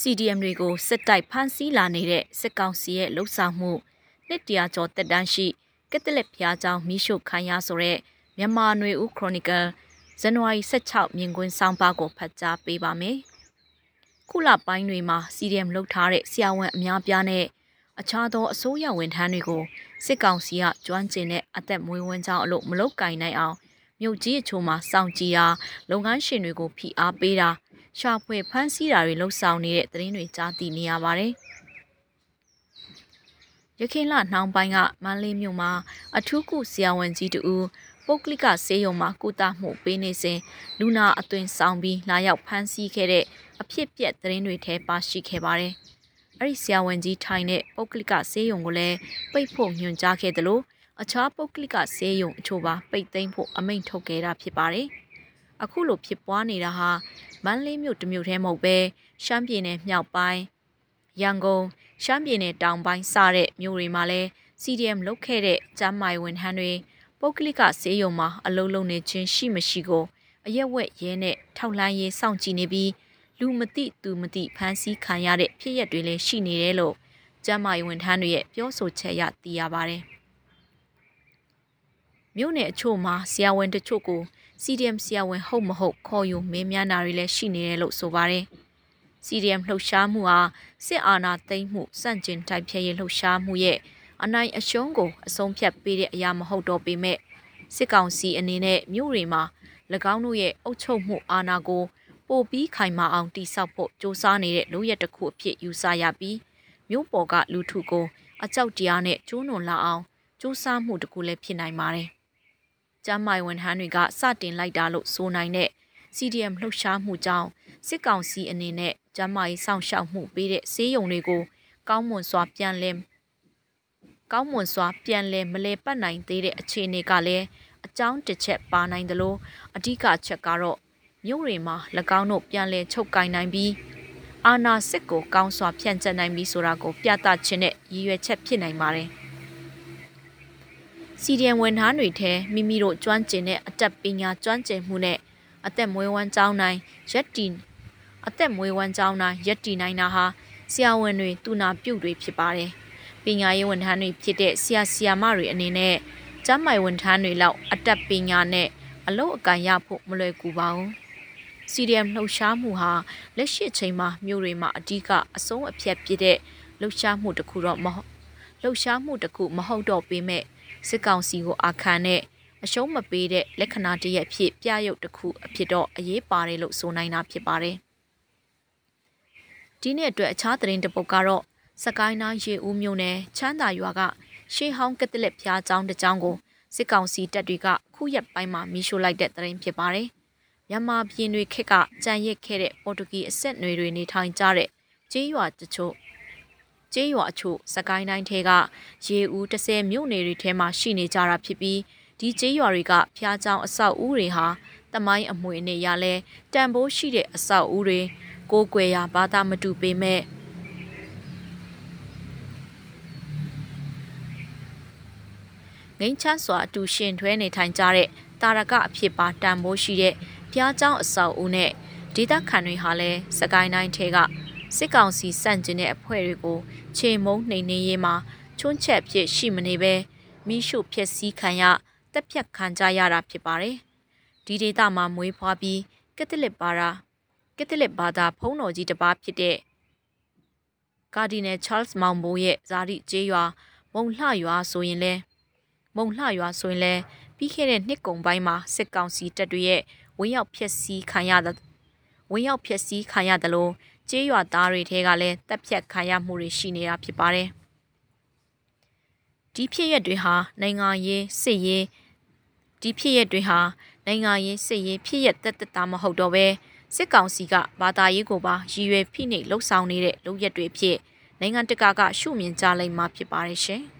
CDM တွေကိုစစ်တိုက်ဖမ်းဆီးလာနေတဲ့စစ်ကောင်စီရဲ့လှုပ်ဆောင်မှုနှစ်တရာကျော်တက်တန်းရှိကက်သလစ်ဘုရားကျောင်းမိရှုခံရဆိုတဲ့မြန်မာຫນွေဦးခရိုနီကယ်ဇန်နဝါရီ16မြင်ကွင်းဆောင်ပါကိုဖတ်ကြားပေးပါမယ်။ခုလပိုင်းတွေမှာ CDM လှုပ်ထားတဲ့ဆရာဝန်အများပြားနဲ့အခြားသောအစိုးရဝန်ထမ်းတွေကိုစစ်ကောင်စီကကျွမ်းကျင်တဲ့အသက်မွေးဝမ်းကြောင်းအလို့မလုတ်ကင်နိုင်အောင်မြို့ကြီးအချို့မှာစောင့်ကြည့်ရာလုပ်ငန်းရှင်တွေကိုဖိအားပေးတာ ရှာဖွေဖမ်းဆီးတာတွေလှုပ်ဆောင်နေတဲ့သတင်းတွေကြားသိနေရပါတယ်။ရခိုင်လနှောင်းပိုင်းကမန္တလေးမြို့မှာအထူးကုဆရာဝန်ကြီးတူပုတ်ကလစ်ကဆေးရုံမှာကုသမှုပေးနေစဉ်လူနာအသွင်ဆောင်ပြီးလာရောက်ဖမ်းဆီးခဲ့တဲ့အဖြစ်ပြက်သတင်းတွေထဲပါရှိခဲ့ပါတယ်။အဲ့ဒီဆရာဝန်ကြီးထိုင်တဲ့ပုတ်ကလစ်ကဆေးရုံကိုလည်းပိတ်ဖို့ညွှန်ကြားခဲ့တယ်လို့အခြားပုတ်ကလစ်ကဆေးရုံအချို့ပါပိတ်သိမ်းဖို့အမိန့်ထုတ်ခဲ့တာဖြစ်ပါတယ်။ အခုလိုဖြစ်ပွားနေတာဟာမန္တလေးမြို့တမြို့ထဲမဟုတ်ပဲရှမ်းပြည်နယ်မြောက်ပိုင်းရန်ကုန်ရှမ်းပြည်နယ်တောင်ပိုင်းစတဲ့မြို့တွေမှာလည်း CDM လုတ်ခဲ့တဲ့ကျမ်းမာရေးဝန်ထမ်းတွေပုတ်ကလစ်ကဆေးရုံမှာအလုံးလုံးနေခြင်းရှိမရှိကိုအရက်ဝက်ရဲနဲ့ထောက်လှမ်းရေးစောင့်ကြည့်နေပြီးလူမသိသူမသိဖမ်းဆီးခံရတဲ့ဖြစ်ရပ်တွေလည်းရှိနေတယ်လို့ကျမ်းမာရေးဝန်ထမ်းတွေရဲ့ပြောဆိုချက်ရသိရပါတယ်။မြို့နယ်အချို့မှာဆရာဝန်တချို့ကို CDM ဆရာဝန်ဟုတ်မဟုတ်ခေါ်ယူမင်းများနာတွေလည်းရှိနေတယ်လို့ဆိုပါတယ်။ CDM လှုပ်ရှားမှုဟာစစ်အာဏာသိမ်းမှုစန့်ကျင်တိုက်ဖျက်ရေးလှုပ်ရှားမှုရဲ့အနိုင်အရှုံးကိုအဆုံးဖြတ်ပေးတဲ့အရာမဟုတ်တော့ပေမဲ့စစ်ကောင်စီအနေနဲ့မြို့တွေမှာ၎င်းတို့ရဲ့အုပ်ချုပ်မှုအာဏာကိုပိုပြီးခိုင်မာအောင်တိစောက်ဖို့စ조사နေတဲ့လူရက်တစ်ခုအဖြစ်ယူဆရပြီးမြို့ပေါ်ကလူထုကိုအကြောက်တရားနဲ့ကျိုးနွန်လာအောင်စ조사မှုတစ်ခုလည်းဖြစ်နိုင်ပါတယ်။ ကျမ်းမာရေးဝန်ထမ်းတွေကစတင်လိုက်တာလို့ဆိုနိုင်တဲ့ CDM လှုပ်ရှားမှုကြောင့်စစ်ကောင်စီအနေနဲ့ကျမ်းမာရေးစောင့်ရှောက်မှုပေးတဲ့ဆေးရုံတွေကိုကောင်းမွန်စွာပြန်လည်ကောင်းမွန်စွာပြန်လည်မလဲပတ်နိုင်သေးတဲ့အခြေအနေကလည်းအကြောင်းတစ်ချက်ပါနိုင်တယ်လို့အဓိကချက်ကတော့မြို့တွေမှာ၎င်းတို့ပြန်လည်ချုပ်ကင်နိုင်ပြီးအာနာစစ်ကိုကောင်းစွာဖြန့်ကျက်နိုင်ပြီးဆိုတာကိုပြသခြင်းနဲ့ရည်ရွယ်ချက်ဖြစ်နိုင်ပါတယ် စီဒီယံဝန်ထမ်းတွေထဲမိမိတို့ကျွမ်းကျင်တဲ့အတက်ပညာကျွမ်းကျင်မှုနဲ့အသက်မွေးဝမ်းကြောင်းနိုင်ရက်တီအသက်မွေးဝမ်းကြောင်းနိုင်ရက်တီနိုင်တာဟာဆရာဝန်တွေတူနာပြုတ်တွေဖြစ်ပါတယ်ပညာရေးဝန်ထမ်းတွေဖြစ်တဲ့ဆရာဆရာမတွေအနေနဲ့ကျန်းမာရေးဝန်ထမ်းတွေလောက်အတက်ပညာနဲ့အလုပ်အကံရဖို့မလွယ်ကူပါဘူး CDM လှုပ်ရှားမှုဟာလက်ရှိချိန်မှာမြို့တွေမှာအဓိကအဆုံးအဖြတ်ပြတဲ့လှုပ်ရှားမှုတစ်ခုတော့မဟုတ်လှုပ်ရှားမှုတစ်ခုမဟုတ်တော့ပေမဲ့ စစ်ကောင်စီကိုအာခံတဲ့အရှုံးမပေးတဲ့လက္ခဏာတရက်ဖြစ်ပြရုပ်တစ်ခုအဖြစ်တော့အရေးပါတယ်လို့ဆိုနိုင်တာဖြစ်ပါတယ်ဒီနေ့အတွက်အခြားသတင်းတစ်ပုဒ်ကတော့စကိုင်းနားရေဦးမြို့နယ်ချမ်းသာရွာကရှေးဟောင်းကက်သလစ်ဖျားကျောင်းတစ်ကျောင်းကိုစစ်ကောင်စီတပ်တွေကခုရက်ပိုင်းမှာမီးရှို့လိုက်တဲ့သတင်းဖြစ်ပါတယ်။မြန်မာပြည်တွေခက်ကကြံရစ်ခဲ့တဲ့ပေါ်တူဂီအဆက်နွယ်တွေနေထိုင်ကြတဲ့ကျေးရွာတချို့ ကျေးရွာအချို့စကိုင်းတိုင်းထဲကရေဦးတဆယ်မြို့နယ်တွေထဲမှာရှိနေကြတာဖြစ်ပြီးဒီကျေးရွာတွေကဖျားချောင်းအဆောက်အဦတွေဟာတမိုင်းအမွေနဲ့ရလဲတန်ဖိုးရှိတဲ့အဆောက်အဦတွေကိုကိုွယ်ရာဘာသာမတူပေမဲ့ငိမ့်ချမ်းစွာအတူရှင်ထွဲနေထိုင်ကြတဲ့တာရကအဖြစ်ပါတန်ဖိုးရှိတဲ့ဖျားချောင်းအဆောက်အဦနဲ့ဒေသခံတွေဟာလဲစကိုင်းတိုင်းထဲက စစ်ကောင်စီစန့်ကျင်တဲ့အဖွဲ့တွေကိုခြေမုံနှိမ်နှင်းရေးမှာချွန်းချက်ဖြစ်ရှိမနေပဲမိရှုဖြစ်စည်းခံရတက်ဖြတ်ခံကြရတာဖြစ်ပါတယ်။ဒီဒေသမှာမွေးဖွားပြီးကက်သလစ်ဘာသာကက်သလစ်ဘာသာဖုံးတော်ကြီးတစ်ပါးဖြစ်တဲ့ကာဒီနယ်ချားလ်စ်မောင်ဘိုးရဲ့ဇာတိကျေးရွာမုံလှရွာဆိုရင်လဲမုံလှရွာဆိုရင်လဲပြီးခဲ့တဲ့နှစ်ကုံပိုင်းမှာစစ်ကောင်စီတပ်တွေရဲ့ဝင်းရောက်ဖျက်ဆီးခံရတဲ့ဝင်းရောက်ဖျက်ဆီးခံရတယ်လို့ ကျေးရွာသားတွေထဲကလည်းတပ်ဖြတ်ခံရမှုတွေရှိနေတာဖြစ်ပါတယ်ဒီဖြစ်ရက်တွေဟာနိုင်ငံရေးစစ်ရေးဒီဖြစ်ရက်တွေဟာနိုင်ငံရေးစစ်ရေးဖြစ်ရက်တက်တက်တာမဟုတ်တော့ပဲစစ်ကောင်စီကဘာသာရေးကိုပါရည်ရွယ်ဖိနှိပ်လှုပ်ဆောင်နေတဲ့လုပ်ရက်တွေဖြစ်နိုင်ငံတကာကရှုမြင်ကြလိမ့်မှာဖြစ်ပါတယ်ရှင်။